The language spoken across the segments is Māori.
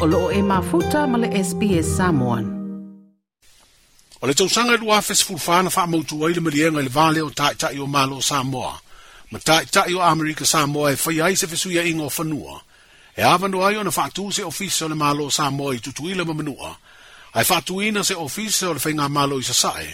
o loo e mafuta ma le SPS Samoan. O le tausanga lua fes fulfana wha mautu ai le malienga le vale o taitai o malo Samoa. Ma taitai o Amerika Samoa e whai aise fesuia ingo whanua. E avando ai o na whaatu se ofisa o le malo Samoa i tutuila ma manua. Ai whaatu ina se ofisa o le whainga malo i sasae.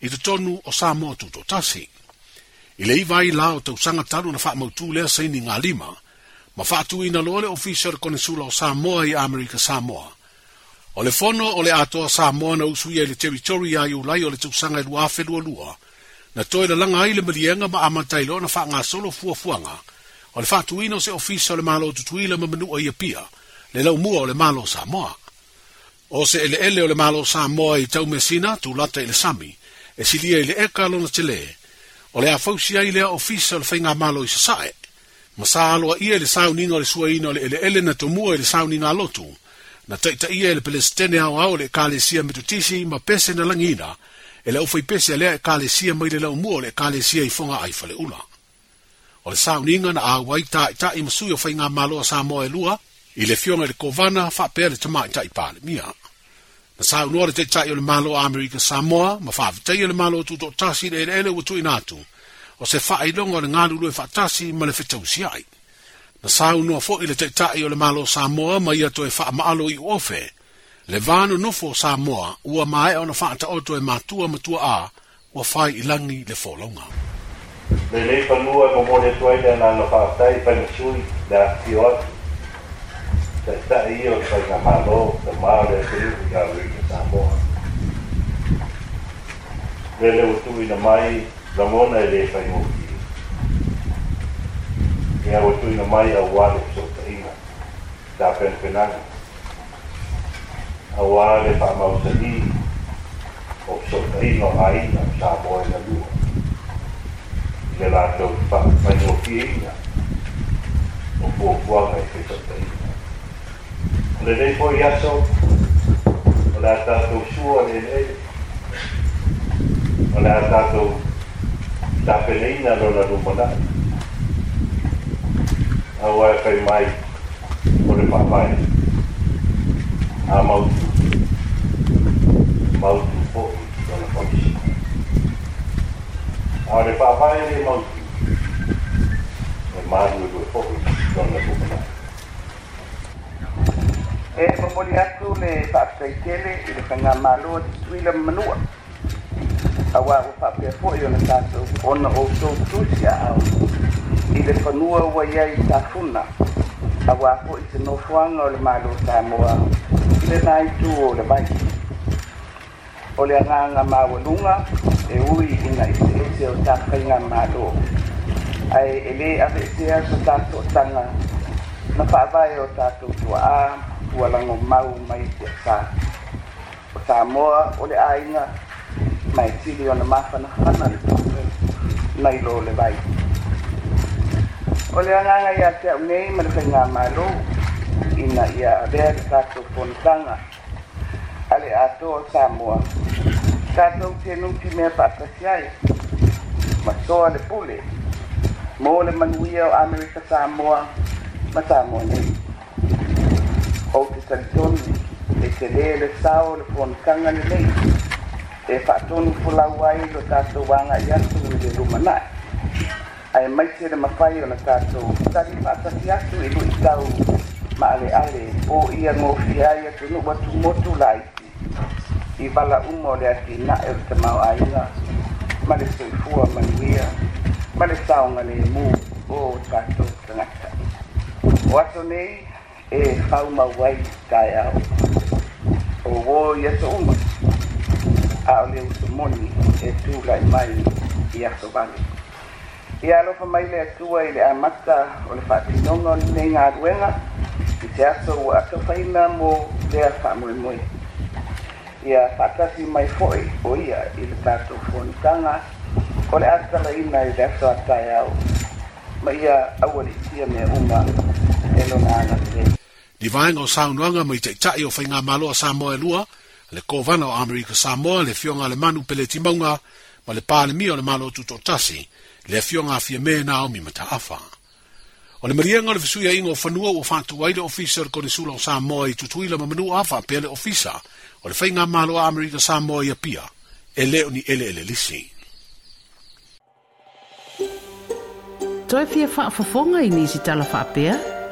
I tutonu o Samoa tuto tasi. I le iwai la o tausanga talu na wha mautu lea saini ngā lima ma fatu ina loa le ofisar konesula o Samoa i Amerika Samoa. O le fono o le atoa Samoa na usui e le teritori a i ulai o le tausanga e luafe lua lua, na toi le langa ai le malienga ma amantai loa na faa ngā solo fua fuanga, o le fatu ina o se ofisar le malo tutuila ma manua i apia, le lau mua o le malo Samoa. O se ele ele o le malo Samoa i tau mesina, tu lata i le sami, e silia i le eka alona tele, o le afausia i le ofisar fenga malo i sasae, ma sa aloa ia i le sauniga o le suaina o le eleele na tomua i le sauniga alotu na taʻitaʻia i le pelesetene aoao o le ekalesia metutisi ma pese na lagiina e le ʻaufai pese a lea ekalesia mai le laumua o le ekalesia i foga ai faleʻula o le sauniga na auai taʻitaʻi ma sui o faigā maloa sa moa e lua i le fioga i le kovana faapea le tamaʻitaʻi palemia na saunoa o le taʻitaʻi o le maloa amerika samoa ma faavetaia le malo tutoʻatasi i le eleele ua tuuina atu o se fa ai longo le ngalu lu e fatasi ma le fetau si ai. Na sa unua fo i le te tai o le malo Samoa ma ia to e fa maalo i ofe, le vanu nofo Samoa ua mae ona fa ata oto e matua matua a ua fai i le fo longa. E le le pa mo mo le tuai na no fa tai pa le sui le ati o ati. i na malo, te maa le te i ka ui ke Samoa. Le le utu i na mai lamona e le fai mo ki e awa tuina mai au wale so tainga ta penpenanga au wale pa mautani o so tainga o sa moe na lua le lato pa fai mo o puapuanga e fai so le lei poi asso o le dato sua le lei o le ha da feneina lor la lumânare. A oaia că mai o repapaie. A ah, mautu. Mautu foc, doamna comisie. A ah, repapaie de mautu. E marul de foc, doamna lumânare. E, eh, pe poliatul, ne fac să-i tele, le fac să-i tele, le fac să-i tele, le fac să-i tele, awa o papea foʻi o le tatou ona outou tusi aau i le fanua ua ia i tafuna auā foʻi te nofoaga o le malou tamoa i lenā itu o le vai o le agaga maualuga e ui ina eseese o takaiga malō ae e lē aveetea so tatoʻataga na faavae o tatou tuaā tualago mau mai te asā o tamoa o le aiga m a ที่เดียวนะ ma สนะมันนันโลเลยไปโอเลงาง a ยาเจ้นี้มันเป็นงานมาลูอินะยาเดสักคนตังอะอะไรอะโสามัวงเทนุที่เมียปัสยมาโปุเลมลมันวเออเมริกาสามัวมาสามัวนี่โ e fa tonu fula wai lo tato wanga yatu i le luma nai. Ai mai te re mawhai o na tato tari pata ki atu i lui tau ma ale ale o ia ngō fiai atu nu watu motu laiti i bala umo le ati na e o te mau aina ma le soifua manuia ma le saonga le mū o tato tangata. O ato nei e fau mawai tai au o wō iato umo hao le utumoni e tūlai mai i akovani. Ia alofa mai le atua i le amata o le whaatinoga nei ngā ruenga i te ato ua akafaina mo lea whaamoemoe. Ia whaatasi mai fo'i o ia i le tātou fuonitanga o le atalaina i le ato atai au. Ma ia aualitia mea uma e lona ana te. Ni o saunuanga mai teitai o whainga maloa sa moe lua, le kovana o Amerika Samoa le fionga le manu pele timaunga ma le pāle mi o le malo tuto tasi le fionga fia me na o mi mata afa. O le marienga le visuia ingo o fanua o fatu wai le officer kone sula o Samoa i tutuila ma manu afa pe le ofisa o le whainga malo o Amerika Samoa i apia e leo ni ele ele lisi. Toi fia fa'afafonga i nisi tala fa'apea? Toi fia fa'afafonga i nisi tala fa'apea?